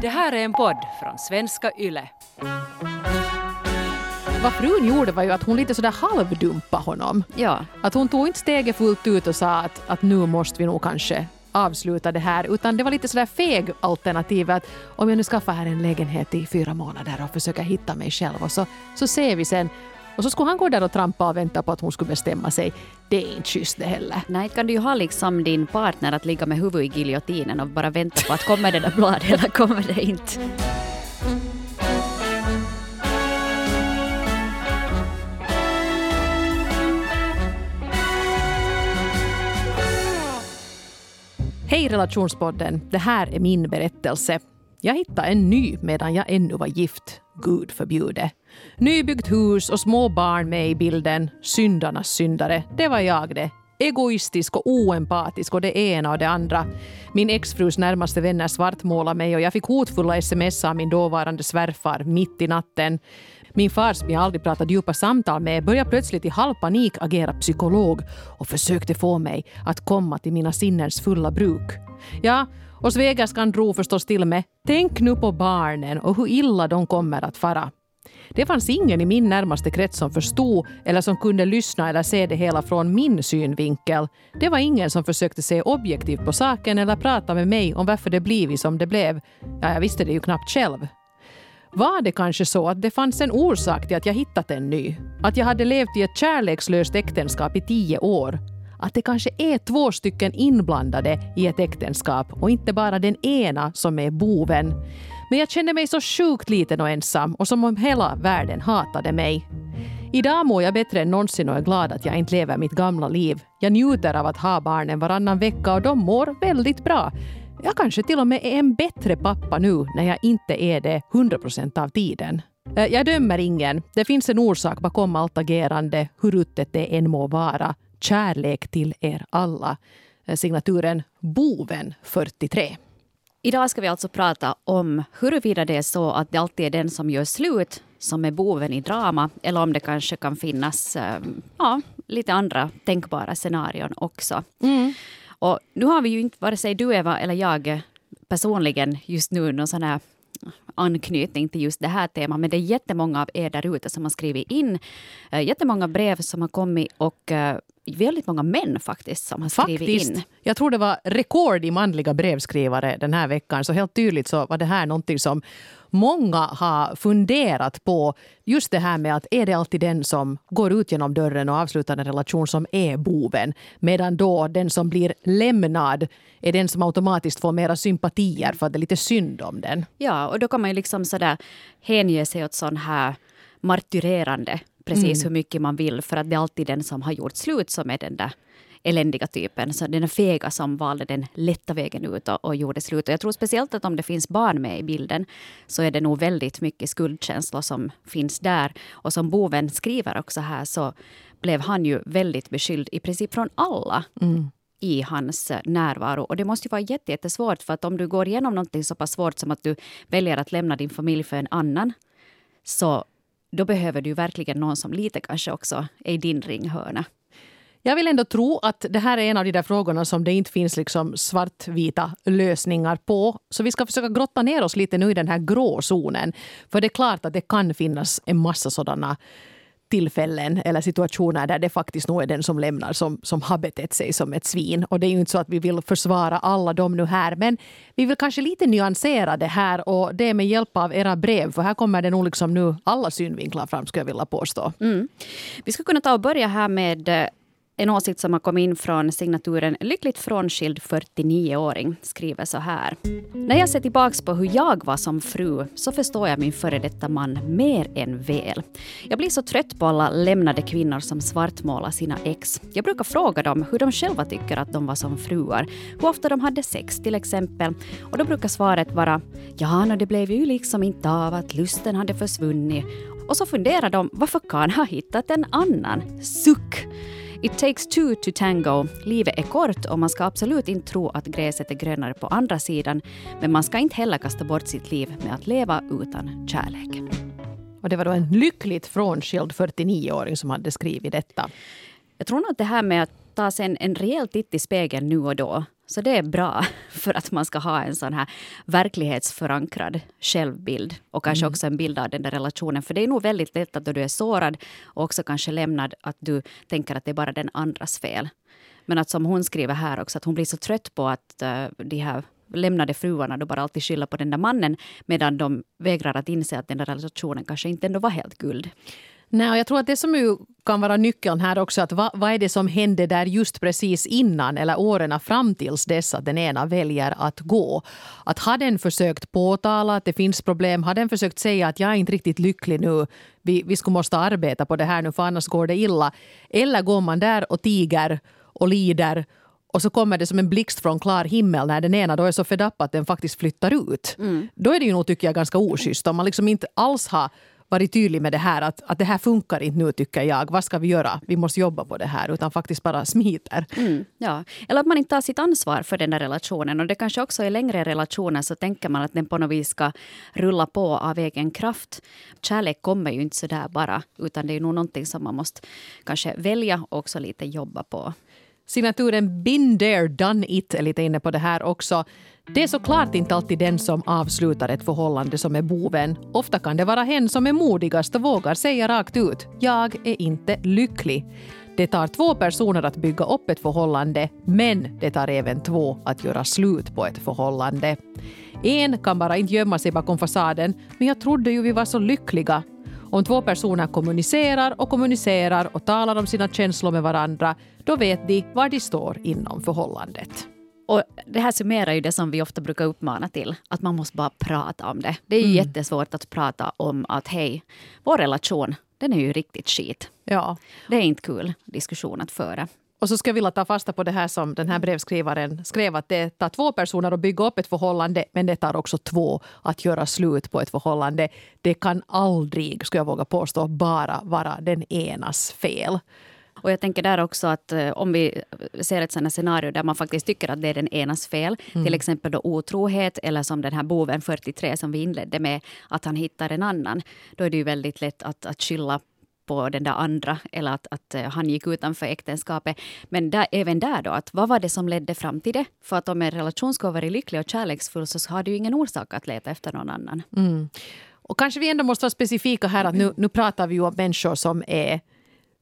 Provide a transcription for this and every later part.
Det här är en podd från svenska YLE. Vad frun gjorde var ju att hon lite sådär halvdumpa honom. Ja. Att hon tog inte steget fullt ut och sa att, att nu måste vi nog kanske avsluta det här, utan det var lite sådär feg alternativ att om jag nu skaffar här en lägenhet i fyra månader och försöker hitta mig själv och så, så ser vi sen. Och så skulle han gå där och trampa och vänta på att hon skulle bestämma sig. Det är inte schysst det heller. Nej, kan du ju ha liksom din partner att ligga med huvudet i giljotinen och bara vänta på att kommer det där bladet eller kommer det inte. Hej relationspodden, det här är min berättelse. Jag hittade en ny medan jag ännu var gift. Gud förbjude. Nybyggt hus och små barn med i bilden. Syndarnas syndare, det var jag det. Egoistisk och oempatisk och det ena och det andra. Min exfrus närmaste vänner svartmålade mig och jag fick hotfulla sms av min dåvarande svärfar mitt i natten. Min far som jag aldrig pratat djupa samtal med började plötsligt i halv panik agera psykolog och försökte få mig att komma till mina sinnens fulla bruk. Ja, och svägerskan drog förstås till med “Tänk nu på barnen och hur illa de kommer att fara”. Det fanns ingen i min närmaste krets som förstod eller som kunde lyssna eller se det hela från min synvinkel. Det var ingen som försökte se objektivt på saken eller prata med mig om varför det blivit som det blev. Ja, jag visste det ju knappt själv. Var det kanske så att det fanns en orsak till att jag hittat en ny? Att jag hade levt i ett kärlekslöst äktenskap i tio år? Att det kanske är två stycken inblandade i ett äktenskap och inte bara den ena som är boven? Men jag kände mig så sjukt liten och ensam och som om hela världen hatade mig. Idag mår jag bättre än någonsin och är glad att jag inte lever mitt gamla liv. Jag njuter av att ha barnen varannan vecka och de mår väldigt bra. Jag kanske till och med är en bättre pappa nu när jag inte är det 100 procent av tiden. Eh, jag dömer ingen. Det finns en orsak bakom allt agerande, hur ruttet det än må vara. Kärlek till er alla. Eh, signaturen Boven 43. Idag ska vi alltså prata om huruvida det är så att det alltid är den som gör slut som är boven i drama eller om det kanske kan finnas eh, ja, lite andra tänkbara scenarion också. Och nu har vi ju inte, vare sig du Eva eller jag personligen just nu någon sån här anknytning till just det här temat. Men det är jättemånga av er där ute som har skrivit in. eh, Jättemånga brev som har kommit och eh, väldigt många män faktiskt som har skrivit Faktiskt. in. Jag tror det var rekord i manliga brevskrivare den här veckan. Så helt tydligt så var det här någonting som många har funderat på. Just det här med att är det alltid den som går ut genom dörren och avslutar en relation som är boven? Medan då den som blir lämnad är den som automatiskt får mera sympatier för att det är lite synd om den. Ja, och då kan man ju liksom sådär hänge sig åt sån här martyrerande precis hur mycket man vill för att det är alltid den som har gjort slut som är den där eländiga typen. Så den fega som valde den lätta vägen ut och, och gjorde slut. Och jag tror speciellt att om det finns barn med i bilden så är det nog väldigt mycket skuldkänslor som finns där. Och som boven skriver också här så blev han ju väldigt beskylld i princip från alla i hans närvaro. Och det måste ju vara jätte- jättesvårt för att om du går igenom någonting så pass svårt som att du väljer att lämna din familj för en annan så då behöver du verkligen någon som lite kanske också är i din ringhörna. Jag vill ändå tro att det här är en av de där frågorna som det inte finns liksom svartvita lösningar på. Så vi ska försöka grotta ner oss lite nu i den här gråzonen. För det är klart att det kan finnas en massa sådana tillfällen eller situationer där det faktiskt nog är den som lämnar som, som har betett sig som ett svin. Och det är ju inte så att vi vill försvara alla dem nu här, men vi vill kanske lite nyansera det här och det med hjälp av era brev, för här kommer det nog liksom nu alla synvinklar fram, skulle jag vilja påstå. Mm. Vi ska kunna ta och börja här med eh, en åsikt som har kommit in från signaturen Lyckligt frånskild 49-åring. Skriver så här. När jag ser tillbaks på hur jag var som fru så förstår jag min före detta man mer än väl. Jag blir så trött på alla lämnade kvinnor som svartmålar sina ex. Jag brukar fråga dem hur de själva tycker att de var som fruar. Hur ofta de hade sex till exempel. Och då brukar svaret vara Ja, no, det blev ju liksom inte av att lusten hade försvunnit. Och så funderar de varför kan ha hittat en annan? Suck! It takes two to tango. Livet är kort och man ska absolut inte tro att gräset är grönare på andra sidan. Men man ska inte heller kasta bort sitt liv med att leva utan kärlek. Och det var då en lyckligt frånskild 49-åring som hade skrivit detta. Jag tror nog att det här med att ta sig en, en rejäl titt i spegeln nu och då Så det är bra för att man ska ha en sån här verklighetsförankrad självbild och kanske mm. också en bild av den där relationen. För det är nog väldigt lätt att då du är sårad och också kanske lämnad att du tänker att det är bara den andras fel. Men att som hon skriver här också, att hon blir så trött på att uh, de här lämnade fruarna då bara alltid skylla på den där mannen medan de vägrar att inse att den där relationen kanske inte ändå var helt guld. Nej, och jag tror att det som kan vara nyckeln här också, att vad, vad är det som hände där just precis innan eller åren fram tills dess att den ena väljer att gå? Att har den försökt påtala att det finns problem, har den försökt säga att jag är inte riktigt lycklig nu, vi, vi skulle måste arbeta på det här nu för annars går det illa. Eller går man där och tiger och lider och så kommer det som en blixt från klar himmel när den ena då är så fed up att den faktiskt flyttar ut. Mm. Då är det ju nog, tycker jag, ganska oschysst. Om man liksom inte alls har varit tydlig med det här att, att det här funkar inte nu tycker jag. Vad ska vi göra? Vi måste jobba på det här. Utan faktiskt bara smiter. Mm, ja. Eller att man inte tar sitt ansvar för den där relationen. Och det kanske också är längre relationer så tänker man att den på något vis ska rulla på av egen kraft. Kärlek kommer ju inte så där bara. Utan det är nog någonting som man måste kanske välja och också lite jobba på. Signaturen Been there, done it är lite inne på det här också. Det är såklart inte alltid den som avslutar ett förhållande som är boven. Ofta kan det vara hen som är modigast och vågar säga rakt ut “jag är inte lycklig”. Det tar två personer att bygga upp ett förhållande men det tar även två att göra slut på ett förhållande. En kan bara inte gömma sig bakom fasaden “men jag trodde ju vi var så lyckliga” Om två personer kommunicerar och kommunicerar och talar om sina känslor med varandra, då vet de var de står inom förhållandet. Och det här summerar ju det som vi ofta brukar uppmana till, att man måste bara prata om det. Det är ju mm. jättesvårt att prata om att hej, vår relation, den är ju riktigt skit. Ja. Det är inte kul diskussion att föra. Och så ska jag vilja ta fasta på det här som den här brevskrivaren skrev att det tar två personer att bygga upp ett förhållande men det tar också två att göra slut på ett förhållande. Det kan aldrig, skulle jag våga påstå, bara vara den enas fel. Och jag tänker där också att eh, om vi ser ett sådant scenario där man faktiskt tycker att det är den enas fel, mm. till exempel då otrohet eller som den här boven 43 som vi inledde med, att han hittar en annan, då är det ju väldigt lätt att, att skylla på den där andra eller att, att eh, han gick utanför äktenskapet. Men där, även där då, att vad var det som ledde fram till det? För att om en relation ska vara lycklig och kärleksfull så har du ju ingen orsak att leta efter någon annan. Mm. Och kanske vi ändå måste vara specifika här att nu, nu pratar vi ju om människor som är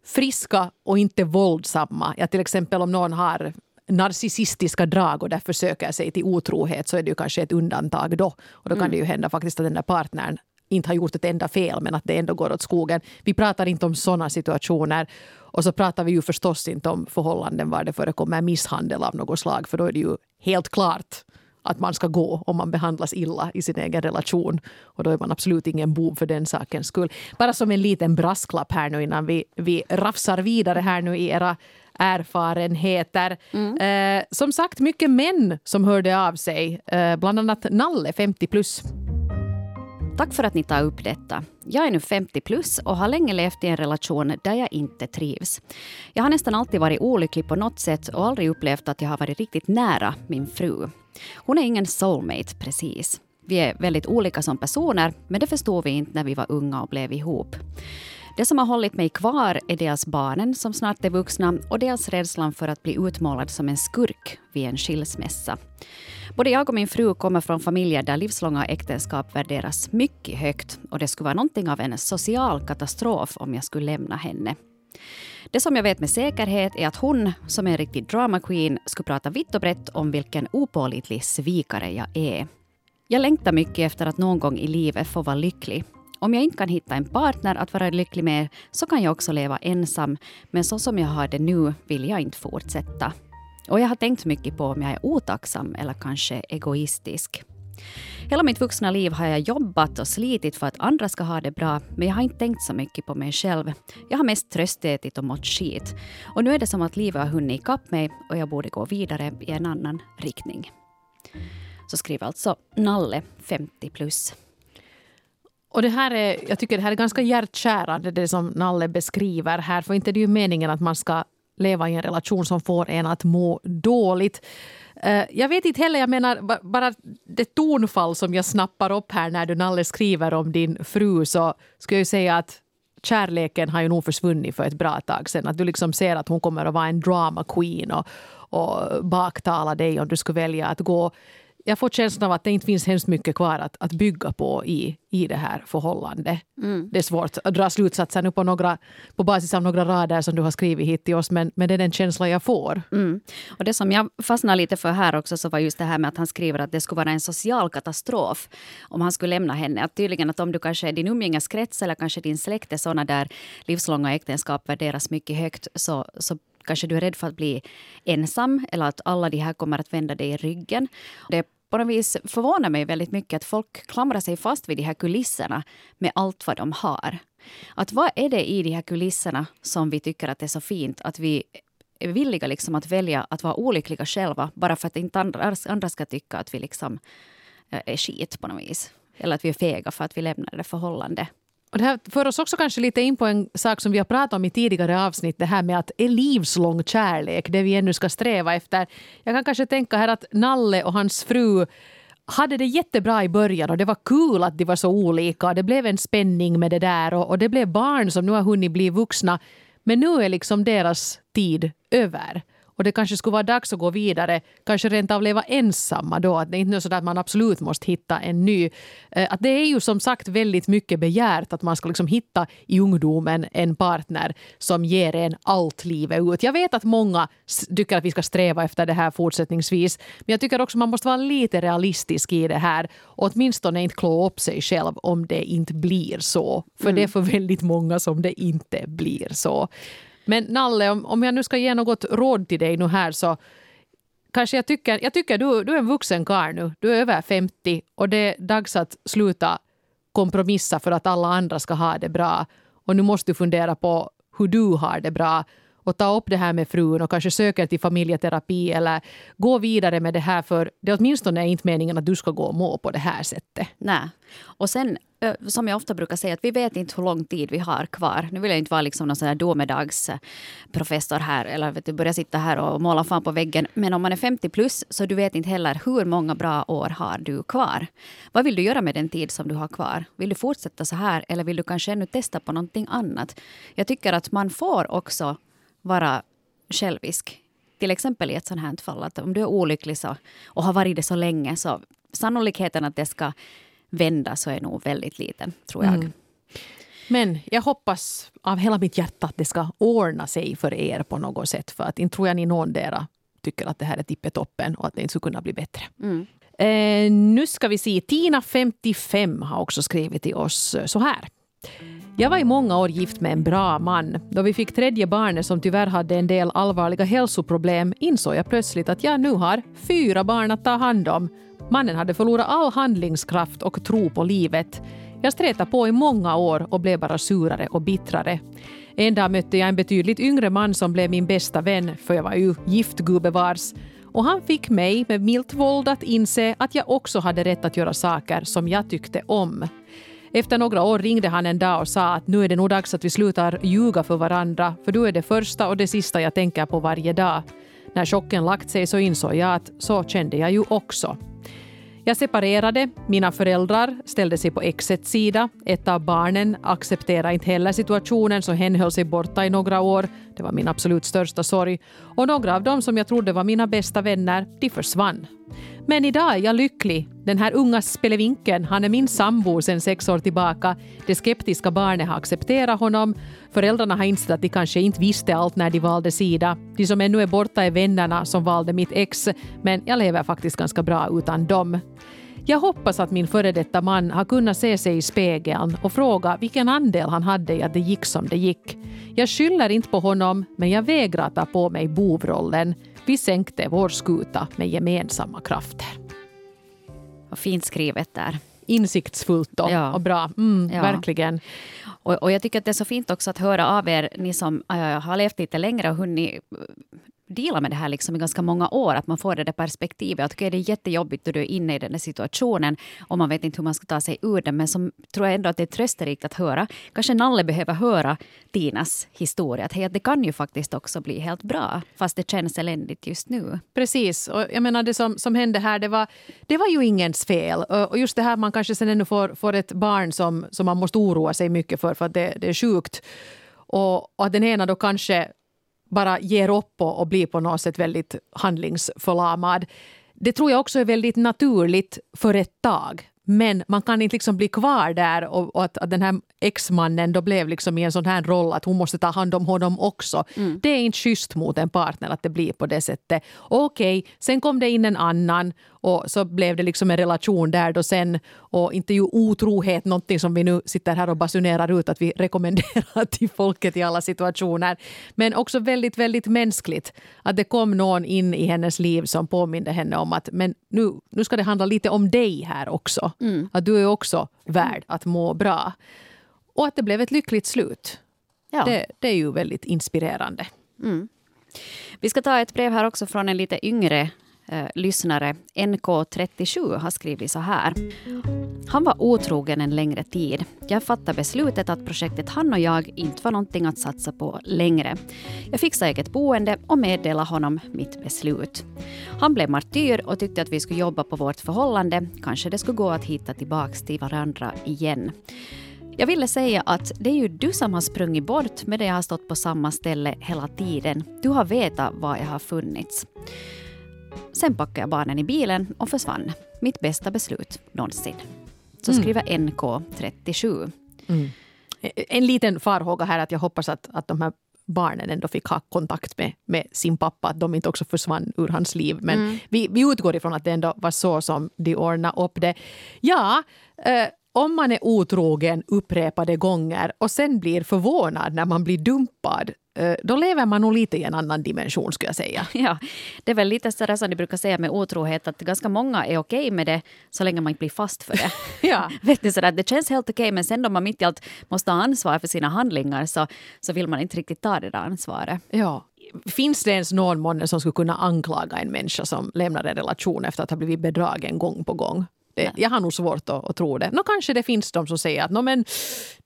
friska och inte våldsamma. Ja, till exempel om någon har narcissistiska drag och därför söker sig till otrohet så är det ju kanske ett undantag då. Och då kan mm. det ju hända faktiskt att den där partnern inte har gjort ett enda fel men att det ändå går åt skogen. Vi pratar inte om sådana situationer. Och så pratar vi ju förstås inte om förhållanden var det förekommer misshandel av något slag för då är det ju helt klart att man ska gå om man behandlas illa i sin egen relation. Och då är man absolut ingen bov för den sakens skull. Bara som en liten brasklapp här nu innan vi, vi rafsar vidare här nu i era erfarenheter. Mm. Eh, som sagt, mycket män som hörde av sig. Eh, bland annat Nalle, 50 plus. Tack för att ni tar upp detta. Jag är nu 50 plus och har länge levt i en relation där jag inte trivs. Jag har nästan alltid varit olycklig på något sätt och aldrig upplevt att jag har varit riktigt nära min fru. Hon är ingen soulmate precis. Vi är väldigt olika som personer, men det förstod vi inte när vi var unga och blev ihop. Det som har hållit mig kvar är dels barnen som snart är vuxna och dels rädslan för att bli utmålad som en skurk vid en skilsmässa. Både jag och min fru kommer från familjer där livslånga äktenskap värderas mycket högt och det skulle vara någonting av en social katastrof om jag skulle lämna henne. Det som jag vet med säkerhet är att hon, som är en riktig drama queen, skulle prata vitt och brett om vilken opålitlig svikare jag är. Jag längtar mycket efter att någon gång i livet få vara lycklig. Om jag inte kan hitta en partner att vara lycklig med så kan jag också leva ensam, men så som jag har det nu vill jag inte fortsätta. Och jag har tänkt mycket på om jag är otacksam eller kanske egoistisk. Hela mitt vuxna liv har jag jobbat och slitit för att andra ska ha det bra, men jag har inte tänkt så mycket på mig själv. Jag har mest tröstätit och mått skit. Och nu är det som att livet har hunnit ikapp mig och jag borde gå vidare i en annan riktning. Så skriver alltså Nalle, 50 plus. Och det här är, jag tycker det här är ganska hjärtkärande det som Nalle beskriver här. För inte det är ju meningen att man ska leva i en relation som får en att må dåligt. Eh, jag vet inte heller, jag menar bara det tonfall som jag snappar upp här när du Nalle skriver om din fru så skulle jag säga att kärleken har ju nog försvunnit för ett bra tag sedan. Att du liksom ser att hon kommer att vara en drama queen och, och baktala dig om du skulle välja att gå jag får känslan av att det inte finns hemskt mycket kvar att, att bygga på i, i det här förhållandet. Mm. Det är svårt att dra slutsatser nu på, några, på basis av några rader som du har skrivit hit till oss, men, men det är den känsla jag får. Mm. Och Det som jag fastnade lite för här också så var just det här med att han skriver att det skulle vara en social katastrof om han skulle lämna henne. Att tydligen att om du kanske din umgängeskrets eller kanske din släkt är sådana där livslånga äktenskap värderas mycket högt så, så kanske du är rädd för att bli ensam eller att alla de här kommer att vända dig i ryggen. Det på något vis förvånar mig väldigt mycket att folk klamrar sig fast vid de här kulisserna med allt vad de har. Att vad är det i de här kulisserna som vi tycker att det är så fint att vi är villiga liksom att välja att vara olyckliga själva bara för att inte andra, andra ska tycka att vi liksom eh, är skit på något vis. Eller att vi är fega för att vi lämnar det förhållande. Och det här för oss också kanske lite in på en sak som vi har pratat om i tidigare avsnitt. Det här med att är livslång kärlek det vi ännu ska sträva efter. Jag kan kanske tänka här att Nalle och hans fru hade det jättebra i början och det var kul att de var så olika. Det blev en spänning med det där och, och det blev barn som nu har hunnit bli vuxna. Men nu är liksom deras tid över och det kanske skulle vara dags att gå vidare, kanske rent av leva ensamma då. Att det är inte så att man absolut måste hitta en ny. Eh, att det är ju som sagt väldigt mycket begärt att man ska liksom hitta i ungdomen en partner som ger en allt livet ut. Jag vet att många tycker att vi ska sträva efter det här fortsättningsvis. Men jag tycker också att man måste vara lite realistisk i det här och åtminstone inte klå upp sig själv om det inte blir så. För mm. det är för väldigt många som det inte blir så. Men Nalle, om, om jag nu ska ge något råd till dig nu här så kanske jag tycker, jag tycker du, du är en vuxen karl nu. Du är över 50 och det är dags att sluta kompromissa för att alla andra ska ha det bra. Och nu måste du fundera på hur du har det bra och ta upp det här med frun och kanske söker till familjeterapi eller gå vidare med det här för det är åtminstone inte meningen att du ska gå och må på det här sättet. Nej. Och sen som jag ofta brukar säga, att vi vet inte hur lång tid vi har kvar. Nu vill jag inte vara liksom någon sån här domedagsprofessor här eller vet du, börja sitta här och måla fan på väggen. Men om man är 50 plus så du vet inte heller hur många bra år har du kvar. Vad vill du göra med den tid som du har kvar? Vill du fortsätta så här eller vill du kanske ännu testa på någonting annat? Jag tycker att man får också vara självisk. Till exempel i ett sånt här fall, att om du är olycklig så, och har varit det så länge så sannolikheten att det ska vända så är nog väldigt liten, tror jag. Mm. Men jag hoppas av hela mitt hjärta att det ska ordna sig för er på något sätt. För att inte tror jag ni någondera tycker att det här är tippetoppen och att det inte skulle kunna bli bättre. Mm. Eh, nu ska vi se. Tina, 55, har också skrivit till oss så här. Jag var i många år gift med en bra man. Då vi fick tredje barnet som tyvärr hade en del allvarliga hälsoproblem insåg jag plötsligt att jag nu har fyra barn att ta hand om. Mannen hade förlorat all handlingskraft och tro på livet. Jag stretade på i många år och blev bara surare och bittrare. En dag mötte jag en betydligt yngre man som blev min bästa vän, för jag var ju gift gubevars. Och han fick mig med milt våld att inse att jag också hade rätt att göra saker som jag tyckte om. Efter några år ringde han en dag och sa att nu är det nog dags att vi slutar ljuga för varandra, för du är det första och det sista jag tänker på varje dag. När chocken lagt sig så insåg jag att så kände jag ju också. Jag separerade, mina föräldrar ställde sig på exets sida. Ett av barnen accepterade inte heller situationen så hen höll sig borta i några år. Det var min absolut största sorg. Och några av dem som jag trodde var mina bästa vänner, de försvann. Men idag är jag lycklig. Den här unga spelevinken, han är min sambo sedan sex år tillbaka. Det skeptiska barnet har accepterat honom. Föräldrarna har insett att de kanske inte visste allt när de valde sida. De som ännu är borta är vännerna som valde mitt ex, men jag lever faktiskt ganska bra utan dem. Jag hoppas att min före detta man har kunnat se sig i spegeln och fråga vilken andel han hade i att det gick som det gick. Jag skyller inte på honom, men jag vägrar ta på mig bovrollen. Vi sänkte vår skuta med gemensamma krafter. Vad fint skrivet där. Insiktsfullt och, ja. och bra. Mm, ja. Verkligen. Och, och, jag tycker att det är så fint också att höra av er, ni som äh, har levt lite längre och hunnit deala med det här liksom i ganska många år, att man får det där perspektivet. Att okay, det är jättejobbigt då du är inne i den här situationen och man vet inte hur man ska ta sig ur den. Men som tror jag ändå att det är trösterikt att höra. Kanske Nalle behöver höra Tinas historia. Att, hey, det kan ju faktiskt också bli helt bra, fast det känns eländigt just nu. Precis. Och jag menar det som, som hände här, det var, det var ju ingens fel. Och just det här man kanske sen ännu får, får ett barn som, som man måste oroa sig mycket för, för att det, det är sjukt. Och, och att den ena då kanske bara ger upp och, och blir på något sätt väldigt handlingsförlamad. Det tror jag också är väldigt naturligt för ett tag. Men man kan inte liksom bli kvar där och, och att, att, den här exmannen då blev liksom i en sån här roll att hon måste ta hand om honom också. Mm. Det är inte schysst mot en partner att det blir på det sättet. Okej, okay, sen kom det in en annan och så blev det liksom en relation där då sen. Och inte ju otrohet någonting som vi nu sitter här och basunerar ut att vi rekommenderar till folket i alla situationer. Men också väldigt, väldigt mänskligt. Att det kom någon in i hennes liv som påminde henne om att men nu, nu ska det handla lite om dig här också. Mm. Att du är också värd att må bra. Och att det blev ett lyckligt slut. Ja. Det, det är ju väldigt inspirerande. Mm. Vi ska ta ett brev här också från en lite yngre eh, lyssnare. NK37 har skrivit så här. Han var otrogen en längre tid. Jag fattade beslutet att projektet han och jag inte var någonting att satsa på längre. Jag fixade eget boende och meddelade honom mitt beslut. Han blev martyr och tyckte att vi skulle jobba på vårt förhållande. Kanske det skulle gå att hitta tillbaka till varandra igen. Jag ville säga att det är ju du som har sprungit bort med det jag har stått på samma ställe hela tiden. Du har vetat var jag har funnits. Sen packade jag barnen i bilen och försvann. Mitt bästa beslut någonsin. Så mm. skriver NK37. Mm. En liten farhåga här att jag hoppas att, att de här barnen ändå fick ha kontakt med, med sin pappa, att de inte också försvann ur hans liv. Men mm. vi, vi utgår ifrån att det ändå var så som de ordnade upp det. Ja, eh, om man är otrogen upprepade gånger och sen blir förvånad när man blir dumpad eh, då lever man nog lite i en annan dimension skulle jag säga. Ja, det är väl lite sådär som de brukar säga med otrohet att ganska många är okej med det så länge man inte blir fast för det. ja. Vet ni, sådär, det känns helt okej men sen då man mitt i allt måste ha ansvar för sina handlingar så, så vill man inte riktigt ta det där ansvaret. Ja. Finns det ens någon månne som skulle kunna anklaga en människa som lämnar en relation efter att ha blivit bedragen gång på gång? Det, jag har nog svårt att, att tro det. Nå, kanske det finns de som säger att Nå, men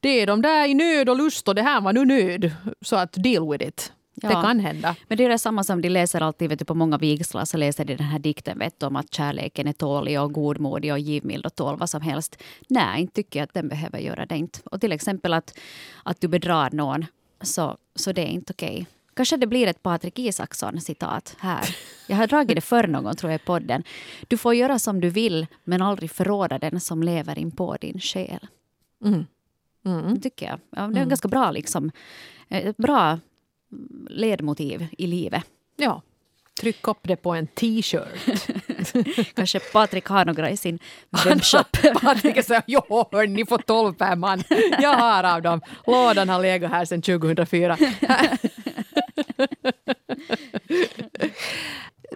det är de där i nöd och lust och det här var nu nöd. Så att deal with it. Ja. Det kan hända. Men det är det samma som de läser alltid vet du, på många vigslar så läser de den här dikten vet du, om att kärleken är tålig och godmodig och givmild och tål vad som helst. Nej, inte tycker jag att den behöver göra det inte. Och till exempel att, att du bedrar någon så, så det är inte okej. Okay. Kanske det blir ett Patrik Isaksson-citat här. Jag har dragit det förr någon tror jag i podden. Du får göra som du vill men aldrig förråda den som lever in på din själ. Mm. Mm. Det tycker jag. Ja, det är mm. ganska bra, liksom, ett bra ledmotiv i livet. Ja. Tryck upp det på en t-shirt. Kanske Patrik har några i sin webbshop. Patrik säger jo, ni får tolv per man. Jag har av dem. Lådan har legat här sedan 2004.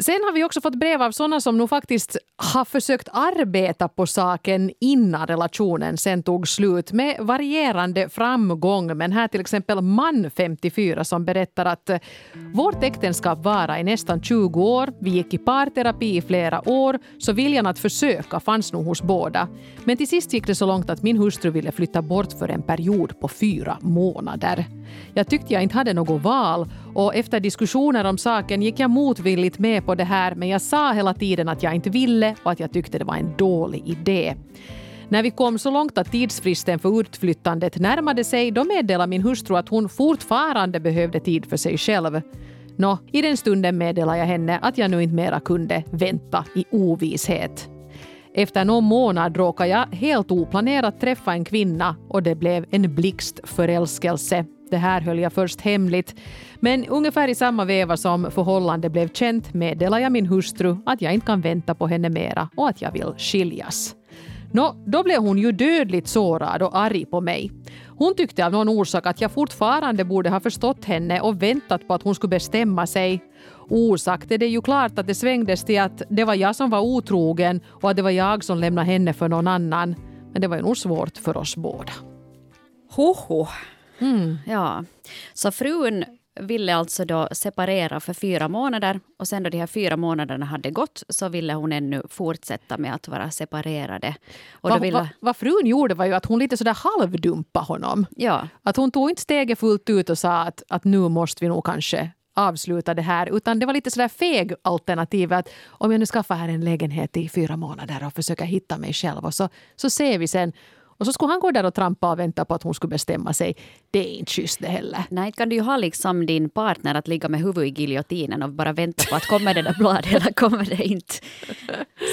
Sen har vi också fått brev av sådana som nog faktiskt har försökt arbeta på saken innan relationen sen tog slut med varierande framgång. Men här till exempel man 54 som berättar att eh, vårt äktenskap varade i nästan 20 år. Vi gick i parterapi i flera år så viljan att försöka fanns nog hos båda. Men till sist gick det så långt att min hustru ville flytta bort för en period på fyra månader. Jag tyckte jag inte hade något val och efter diskussioner om saken gick jag motvilligt med på det här men jag sa hela tiden att jag inte ville och att jag tyckte det var en dålig idé. När vi kom så långt att tidsfristen för utflyttandet närmade sig då meddelade min hustru att hon fortfarande behövde tid för sig själv. Nå, i den stunden meddelade jag henne att jag nu inte mera kunde vänta i ovisshet. Efter någon månad råkade jag helt oplanerat träffa en kvinna och det blev en blixtförälskelse. Det här höll jag först hemligt. Men ungefär i samma veva som förhållandet blev känt meddelade jag min hustru att jag inte kan vänta på henne mera och att jag vill skiljas. Nå, då blev hon ju dödligt sårad och arg på mig. Hon tyckte av någon orsak att jag fortfarande borde ha förstått henne och väntat på att hon skulle bestämma sig. Osagt är det ju klart att det svängdes till att det var jag som var otrogen och att det var jag som lämnade henne för någon annan. Men det var ju nog svårt för oss båda. Hoho. Mm. Ja. Så frun ville alltså då separera för fyra månader och sen då de här fyra månaderna hade gått så ville hon ännu fortsätta med att vara separerade. Och vad, ville... vad, vad frun gjorde var ju att hon lite sådär halvdumpade honom. Ja. Att hon tog inte steget fullt ut och sa att, att nu måste vi nog kanske avsluta det här. Utan det var lite sådär feg alternativ att om jag nu skaffar här en lägenhet i fyra månader och försöker hitta mig själv och så, så ser vi sen Och så skulle han gå där och trampa och vänta på att hon skulle bestämma sig. Det är inte schysst det heller. Nej, kan du ju ha liksom din partner att ligga med huvudet i giljotinen och bara vänta på att kommer det där bladet eller kommer det inte.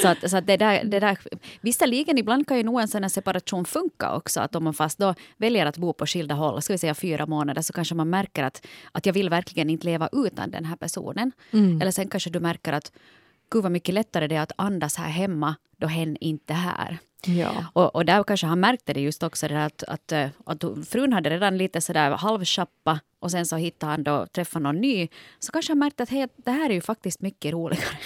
Så, att, så att det där, det där, visserligen, ibland kan ju nog en sån här separation funka också. Att om man fast då väljer att bo på skilda håll, ska vi säga fyra månader, så kanske man märker att, att jag vill verkligen inte leva utan den här personen. Mm. Eller sen kanske du märker att gud vad mycket lättare det är att andas här hemma då hen inte är här. Ja. Och, och där kanske han märkte det just också, det att, att, att, frun hade redan lite sådär halvschappa och sen så hittade han då, träffade någon ny. Så kanske han märkte att hey, det här är ju faktiskt mycket roligare.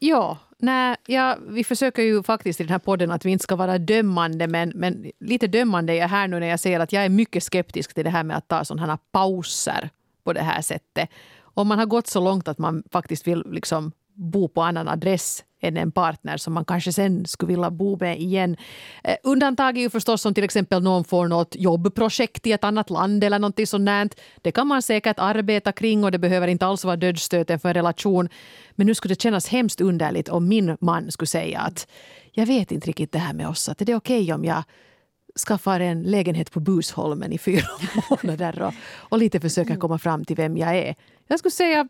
Ja, nej, ja, vi försöker ju faktiskt i den här podden att vi inte ska vara dömande men, men lite dömande är jag här nu när jag säger att jag är mycket skeptisk till det här med att ta sådana här pauser på det här sättet. Om man har gått så långt att man faktiskt vill liksom bo på annan adress än en partner som man kanske sen skulle vilja bo med igen. Eh, undantag är ju förstås om till exempel någon får något jobbprojekt i ett annat land eller någonting sånt. Det kan man säkert arbeta kring och det behöver inte alls vara dödsstöten för en relation. Men nu skulle det kännas hemskt underligt om min man skulle säga att jag vet inte riktigt det här med oss, att är det okej okay om jag skaffar en lägenhet på Busholmen i fyra månader och, och lite försöker komma fram till vem jag är. Jag skulle säga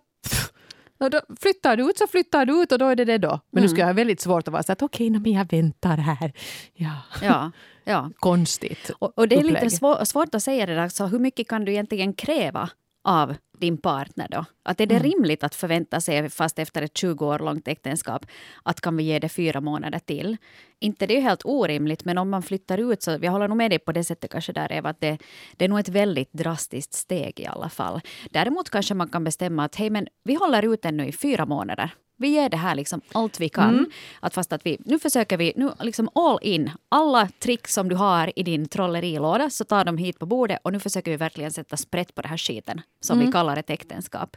pff, då flyttar du ut så flyttar du ut och då är det det då. Men mm. nu ska jag ha väldigt svårt att vara så att okej, okay, men jag väntar här. Ja. ja, ja. Konstigt och, och det är upplägg. lite svår, svårt att säga det där, så hur mycket kan du egentligen kräva av din partner då? Att är det mm. rimligt att förvänta sig, fast efter ett 20 år långt äktenskap, att kan vi ge det fyra månader till? Inte det är helt orimligt, men om man flyttar ut så, jag håller nog med dig på det sättet kanske där Eva, att det, det är nog ett väldigt drastiskt steg i alla fall. Däremot kanske man kan bestämma att hej men vi håller ut ännu i fyra månader vi ger det här liksom allt vi kan. Mm. Att fast att vi, nu försöker vi nu liksom all in. Alla trick som du har i din trollerilåda så tar de hit på bordet och nu försöker vi verkligen sätta sprätt på den här skiten som mm. vi kallar ett äktenskap.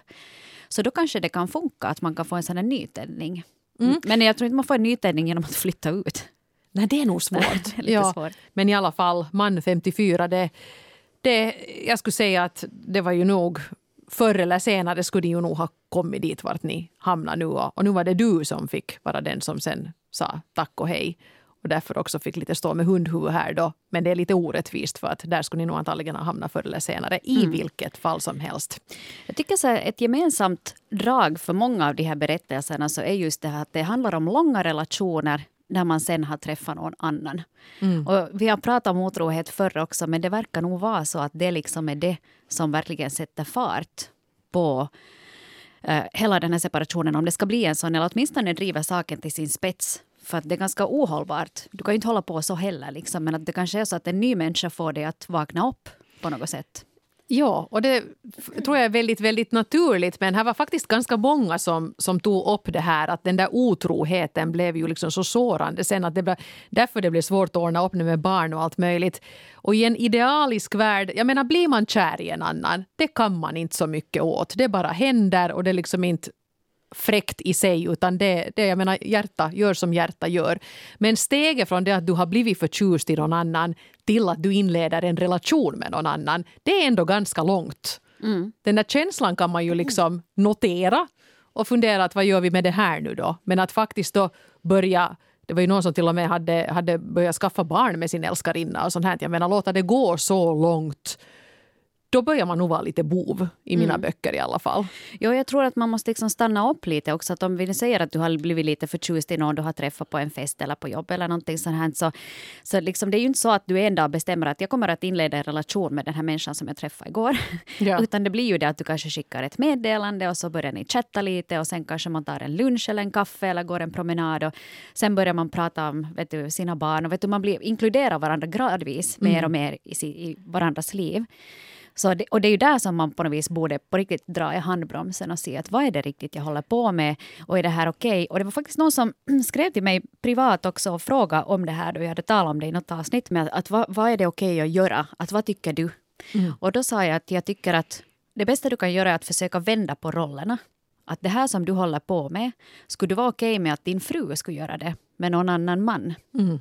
Så då kanske det kan funka att man kan få en sån här nytändning. Mm. Men jag tror inte man får en nytändning genom att flytta ut. Nej, det är nog svårt. Är lite ja, svårt. Men i alla fall, man 54, det, det, jag skulle säga att det var ju nog förr eller senare skulle ni ju nog ha kommit dit vart ni hamnar nu. Och, nu var det du som fick vara den som sen sa tack och hej. Och därför också fick lite stå med hundhuvud här då. Men det är lite orättvist för att där skulle ni nog antagligen ha hamnat förr eller senare. I mm. vilket fall som helst. Jag tycker så ett gemensamt drag för många av de här berättelserna så är just det här att det handlar om långa relationer när man sen har träffat någon annan. Mm. Och vi har pratat om otrohet förr också, men det verkar nog vara så att det liksom är det som verkligen sätter fart på eh, hela den här separationen, om det ska bli en sån, eller åtminstone driver saken till sin spets. För att det är ganska ohållbart. Du kan ju inte hålla på så heller, liksom, men att det kanske är så att en ny människa får dig att vakna upp på något sätt. Ja, och det tror jag är väldigt, väldigt naturligt. Men här var faktiskt ganska många som, som tog upp det här att den där otroheten blev ju liksom så sårande sen att det blev, därför det blev svårt att ordna upp med barn och allt möjligt. Och i en idealisk värld, jag menar blir man kär i en annan, det kan man inte så mycket åt. Det bara händer och det liksom inte fräckt i sig utan det, det jag menar, hjärta gör som hjärta gör. Men steget från det att du har blivit förtjust i någon annan till att du inleder en relation med någon annan, det är ändå ganska långt. Mm. Den där känslan kan man ju liksom notera och fundera att vad gör vi med det här nu då? Men att faktiskt då börja det var ju någon som till och med hade, hade börjat skaffa barn med sin älskarinna och sånt här. Jag menar låta det gå så långt då börjar man nog vara lite bov i mina mm. böcker i alla fall. Jo, jag tror att man måste liksom stanna upp lite också. Att om vi säger att du har blivit lite förtjust i någon du har träffat på en fest eller på jobb eller någonting sånt här. Så, så liksom, det är ju inte så att du en dag bestämmer att jag kommer att inleda en relation med den här människan som jag träffade igår. Ja. Utan det blir ju det att du kanske skickar ett meddelande och så börjar ni chatta lite och sen kanske man tar en lunch eller en kaffe eller går en promenad och sen börjar man prata om vet du, sina barn och vet du, man blir, inkluderar varandra gradvis mm. mer och mer i, i varandras liv. Så det, och det är ju där som man på något vis borde på riktigt dra i handbromsen och se att vad är det riktigt jag håller på med och är det här okej? Okay? Och det var faktiskt någon som skrev till mig privat också och frågade om det här då jag hade talat om det i något avsnitt med att, att vad, vad är det okej okay att göra? Att vad tycker du? Mm. Och då sa jag att jag tycker att det bästa du kan göra är att försöka vända på rollerna. Att det här som du håller på med, skulle du vara okej okay med att din fru skulle göra det med någon annan man? Mm.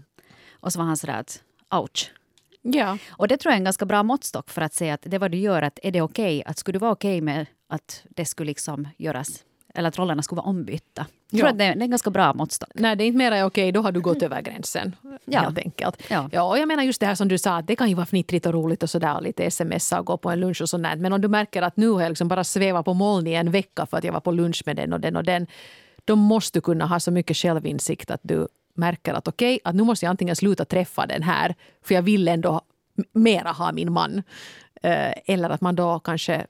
Och så var han sådär att ouch. Ja. Och det tror jag är en ganska bra måttstock för att säga att det vad du gör, att är det okej? Okay? Att skulle du vara okej okay med att det skulle liksom göras eller att rollerna skulle vara ombytta. Jag Ja. tror att det, är- det är en ganska bra måttstock. Nej, det är inte mer okej, då har du gått över gränsen. Ja. Helt enkelt. Ja. Ja, och jag menar just det här som du sa, att det kan ju vara fnittrigt och roligt och sådär, och lite smsa och gå på en lunch och sånt. Men om du märker att nu har jag liksom bara svävat på moln i en vecka för att jag var på lunch med den och den och den, då måste du kunna ha så mycket självinsikt att du märker att okej, att nu måste jag antingen sluta träffa den här, för jag vill ändå mera ha min man. Eh, Eller att man då kanske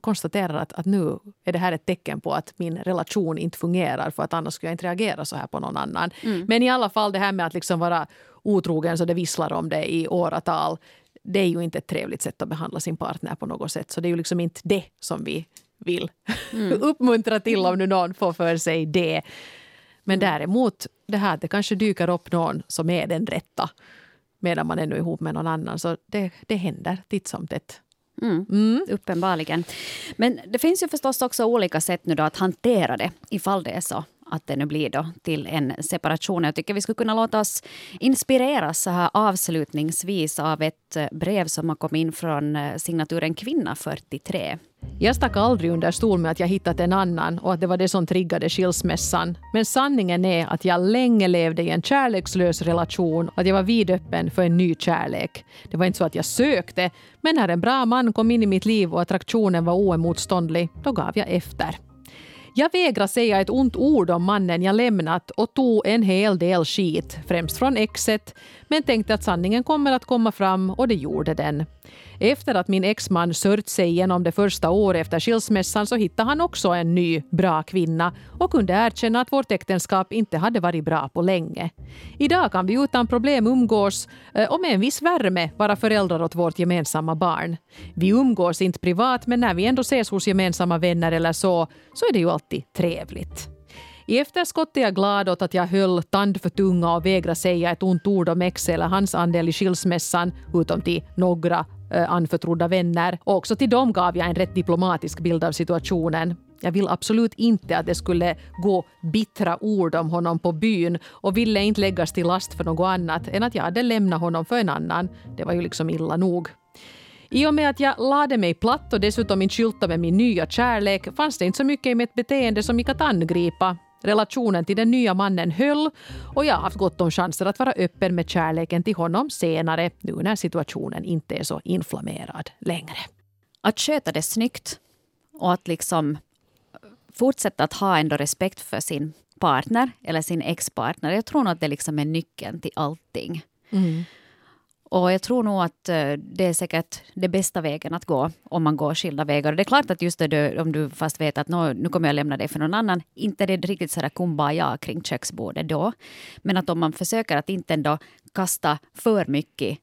konstaterar att, att nu är det här ett tecken på att min relation inte fungerar för att annars skulle jag inte reagera så här på någon annan. Men i alla fall det här med att liksom vara otrogen så det visslar om det i åratal. Det är ju inte ett trevligt sätt att behandla sin partner på något sätt. Så det är ju liksom inte det som vi vill uppmuntra till om nu någon får för sig det. Men däremot det här att det kanske dyker upp någon som är den rätta medan man ännu är ihop med någon annan. Så det, det händer titt som tätt. Uppenbarligen. Men det finns ju förstås också olika sätt nu då att hantera det ifall det är så att det nu blir då till en separation. Jag tycker vi skulle kunna låta oss inspireras så här avslutningsvis av ett eh, brev som har kommit in från eh, signaturen Kvinna 43. Jag stack aldrig under stol med att jag hittat en annan och att det var det som triggade skilsmässan. Men sanningen är att jag länge levde i en kärlekslös relation och att jag var vidöppen för en ny kärlek. Det var inte så att jag sökte, men när en bra man kom in i mitt liv och attraktionen var oemotståndlig, då gav jag efter. Jag vägrar säga ett ont ord om mannen jag lämnat och tog en hel del skit, främst från exet, men tänkte att sanningen kommer att komma fram och det gjorde den. Efter att min exman sört sig igenom det första året efter skilsmässan så hittade han också en ny, bra kvinna och kunde erkänna att vårt äktenskap inte hade varit bra på länge. Idag kan vi utan problem umgås eh, och med en viss värme vara föräldrar åt vårt gemensamma barn. Vi umgås inte privat men när vi ändå ses hos gemensamma vänner eller så, så är det ju alltid trevligt. I efterskott är jag glad åt att jag höll tand för tunga och vägrade säga ett ont ord om ex eller hans andel i skilsmässan, utom till några Eh, anförtrodda vänner. Och också till dem gav jag en rätt diplomatisk bild av situationen. Jag vill absolut inte att det skulle gå bittra ord om honom på byn och ville inte läggas till last för något annat än att jag hade lämnat honom för en annan. Det var ju liksom illa nog. I och med att jag lade mig platt och dessutom inte skyltade med min nya kärlek fanns det inte så mycket i mitt beteende som gick att angripa. Relationen till den nya mannen höll och jag har haft gott om chanser att vara öppen med kärleken till honom senare, nu när situationen inte är så inflammerad längre. Att sköta det snyggt och att liksom fortsätta att ha ändå respekt för sin partner eller sin ex-partner. Jag tror att det liksom är nyckeln till allting. Och jag tror nog att eh, det är säkert det bästa vägen att gå om man går skilda vägar. Och det är klart att just det, om du fast vet att nu kommer jag lämna dig för någon annan, inte det är riktigt sådär kumbaya kring köksbordet då. Men att om man försöker att inte ändå kasta för mycket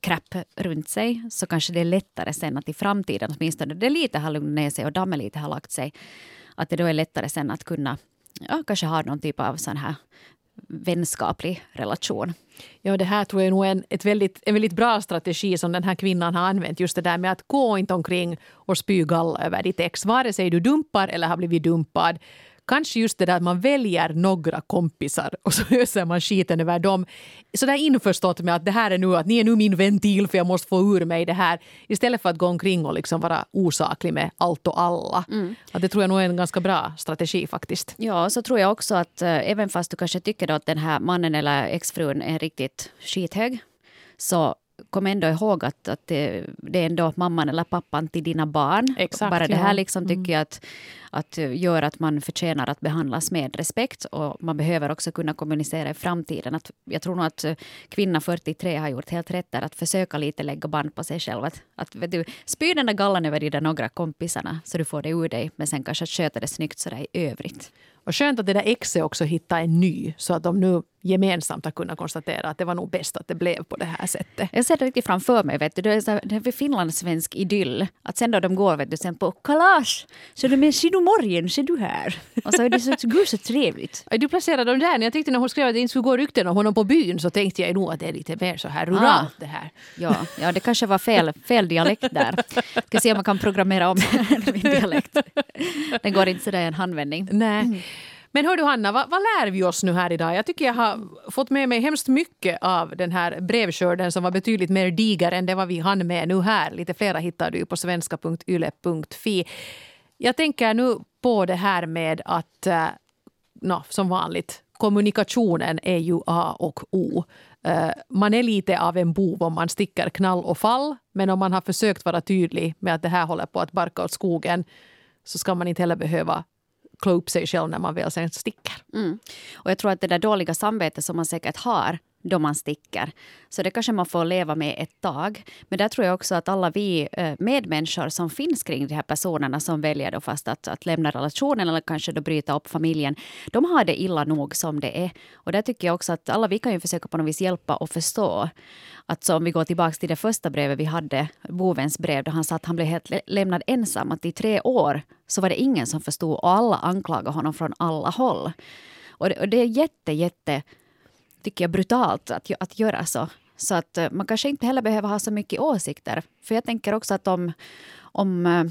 crap runt sig så kanske det är lättare sen att i framtiden åtminstone det lite har lugnat ner sig och dammen lite har lagt sig. Att det då är lättare sen att kunna ja, kanske ha någon typ av sån här vänskaplig relation. Ja, det här tror jag nog är en, ett väldigt, en väldigt bra strategi som den här kvinnan har använt. Just det där med att gå inte omkring och spy galla över ditt ex, vare sig du dumpar eller har blivit dumpad. Kanske just det där att man väljer några kompisar och så öser man skiten över dem. Så där införstått med att det här är nu, att ni är nu min ventil för jag måste få ur mig det här. Istället för att gå omkring och liksom vara osaklig med allt och alla. Att det tror jag nog är en ganska bra strategi faktiskt. Ja, så tror jag också att eh, även fast du kanske tycker att den här mannen eller exfrun är riktigt skithög så kom ändå ihåg att, att det, det är ändå mamman eller pappan till dina barn. Exakt, Bara det ja. här liksom tycker jag att, att gör att man förtjänar att behandlas med respekt och man behöver också kunna kommunicera i framtiden. Att, jag tror nog att eh, kvinna 43 har gjort helt rätt där att försöka lite lägga band på sig själv. Att, att vet du, spy den där gallan över de där några kompisarna så du får det ur dig men sen kanske att sköta det snyggt sådär i övrigt. Och skönt att det där exet också hittade en ny så att de nu gemensamt har kunnat konstatera att det var nog bäst att det blev på det här sättet. Jag ser det riktigt framför mig. Vet du. Det är, så det är finlandssvensk idyll. Att sen då de går vet du, sen på kalas. Så de är, du morgon, ser du här. Och så är det så, gud så trevligt. Du placerade dem där. När jag tyckte när hon skrev att det inte skulle gå rykten om honom på byn så tänkte jag nog att det är lite mer så här ruralt Ah. det här. Ja, ja, det kanske var fel, fel dialekt där. Ska se om man kan programmera om min dialekt. Den går inte sådär i en handvändning. Nej. Men hör du Hanna, vad, vad lär vi oss nu här idag? Jag tycker jag har fått med mig hemskt mycket av den här brevskörden som var betydligt mer diger än det vad vi hann med nu här. Lite flera hittar du på svenska.yle.fi. Jag tänker nu på det här med att, eh, no, som vanligt, kommunikationen är ju A och O. Eh, man är lite av en bov om man sticker knall och fall. Men om man har försökt vara tydlig med att det här håller på att barka åt skogen så ska man inte heller behöva klå upp sig själv när man väl sen sticker. Mm. Och jag tror att det där dåliga samvetet som man säkert har då man sticker. Så det kanske man får leva med ett tag. Men där tror jag också att alla vi eh, medmänniskor som finns kring de här personerna som väljer då fast att, att lämna relationen eller kanske då bryta upp familjen, de har det illa nog som det är. Och där tycker jag också att alla vi kan ju försöka på något vis hjälpa och förstå. Att så om vi går tillbaka till det första brevet vi hade, bovens brev, då han sa att han blev helt lämnad ensam, att i tre år så var det ingen som förstod och alla anklagade honom från alla håll. Och det, och det är jätte, jätte tycker jag, brutalt att, att göra så. Så att eh, man kanske inte heller behöver ha så mycket åsikter. För jag tänker också att om, om eh,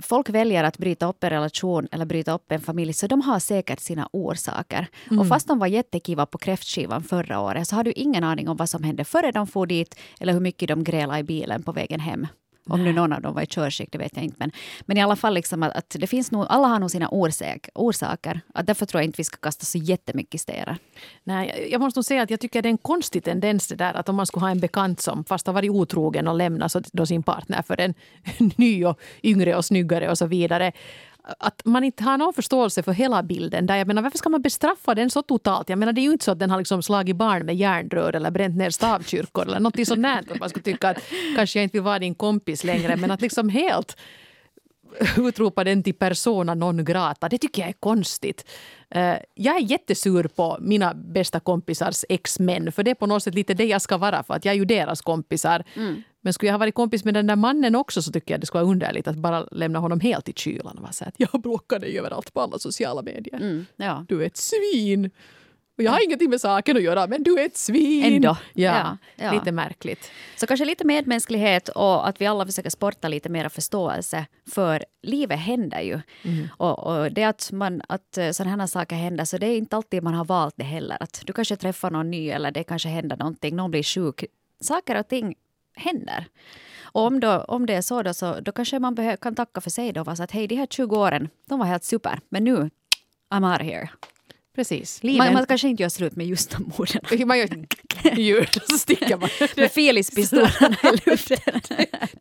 folk väljer att bryta upp en relation eller bryta upp en familj så de har säkert sina orsaker. Mm. Och fast de var jättekiva på kräftskivan förra året så har du ingen aning om vad som hände före de for dit eller hur mycket de grälade i bilen på vägen hem. Om nu någon av dem var i körskick, det vet jag inte. Men, men i alla fall, liksom att, att, det finns nog, alla har nog sina orsak, orsaker. Att därför tror jag inte vi ska kasta så jättemycket stenar. Nej, jag måste nog säga att jag tycker det är en konstig tendens det där att om man skulle ha en bekant som fast har varit otrogen och lämnat sin partner för en ny och yngre och snyggare och så vidare att man inte har någon förståelse för hela bilden. Där jag menar, varför ska man bestraffa den så totalt? Jag menar, det är ju inte så att den har liksom slagit barn med järnrör eller bränt ner stavkyrkor eller något sånt. där. man skulle tycka att kanske jag inte vill vara din kompis längre. Men att liksom helt utropa den till persona non grata, det tycker jag är konstigt. Eh, jag är jättesur på mina bästa kompisars ex-män för det är på något sätt lite det jag ska vara för att jag är ju deras kompisar. Mm. Men skulle jag ha varit kompis med den där mannen också så tycker jag det skulle vara underligt att bara lämna honom helt i kylan och vara så att jag blockar dig överallt på alla sociala medier. Mm, ja. Du är ett svin. Och jag har mm. ingenting med saken att göra, men du är ett svin. Ändå. Ja, ja, Lite märkligt. Så kanske lite medmänsklighet och att vi alla försöker sporta lite mer förståelse. För livet händer ju. Mm. Och, och, det att, man, att eh, sådana här saker händer, så det är inte alltid man har valt det heller. Att du kanske träffar någon ny eller det kanske händer någonting, någon blir sjuk. Saker och ting händer. Och om, då, om det är så, då, så då kanske man kan tacka för sig då. så att hej, de här 20 åren, de var helt super. Men nu, I'm out of here. Precis. Man, man kanske inte gör slut med just de orden. Man gör ljud och så sticker man. Med Felispistolerna i luften.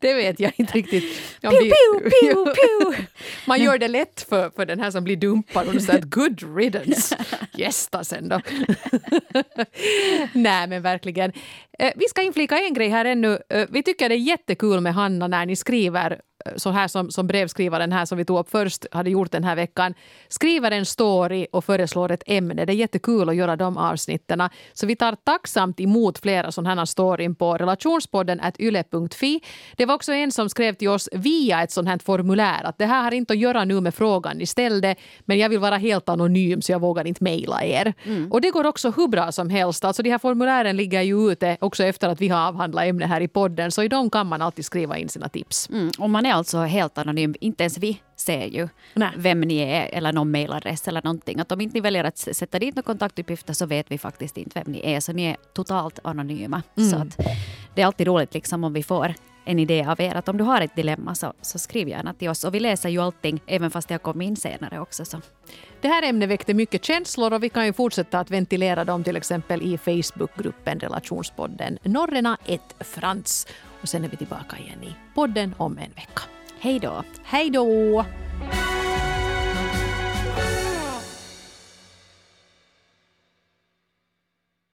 Det vet jag inte riktigt. Pew, pew, pew, pew. Man gör det lätt för, för den här som blir dumpad och säger good riddance. Gästa sen då. Nej men verkligen. Eh, vi ska inflika en grej här ännu. Eh, vi tycker det är jättekul med Hanna när ni skriver så här som, som brevskrivaren här som vi tog upp först hade gjort den här veckan. Skriver en story och föreslår ett ämne. Det är jättekul att göra de avsnitten. Så vi tar tacksamt emot flera sådana här storyn på relationspodden yle.fi. Det var också en som skrev till oss via ett sånt här formulär att det här har inte att göra nu med frågan ni ställde men jag vill vara helt anonym så jag vågar inte mejla er. Mm. Och det går också hur bra som helst. Alltså de här formulären ligger ju ute också efter att vi har avhandlat ämnet här i podden så i dem kan man alltid skriva in sina tips. Mm. Och man är är alltså helt anonym. Inte ens vi ser ju Nej. vem ni är eller någon mejladress eller någonting. Att om inte ni väljer att sätta dit några kontaktuppgifter så vet vi faktiskt inte vem ni är. Så ni är totalt anonyma. Mm. Så att det är alltid roligt liksom om vi får en idé av er. Att om du har ett dilemma så, så skriv gärna till oss. Och vi läser ju allting, även fast har kommit in senare också. Så. Det här ämnet väckte mycket känslor och vi kan ju fortsätta att ventilera dem till exempel i Facebookgruppen Relationspodden Norrena ett Frans. Och sen är vi tillbaka igen i podden om en vecka. Hej då! Hej då!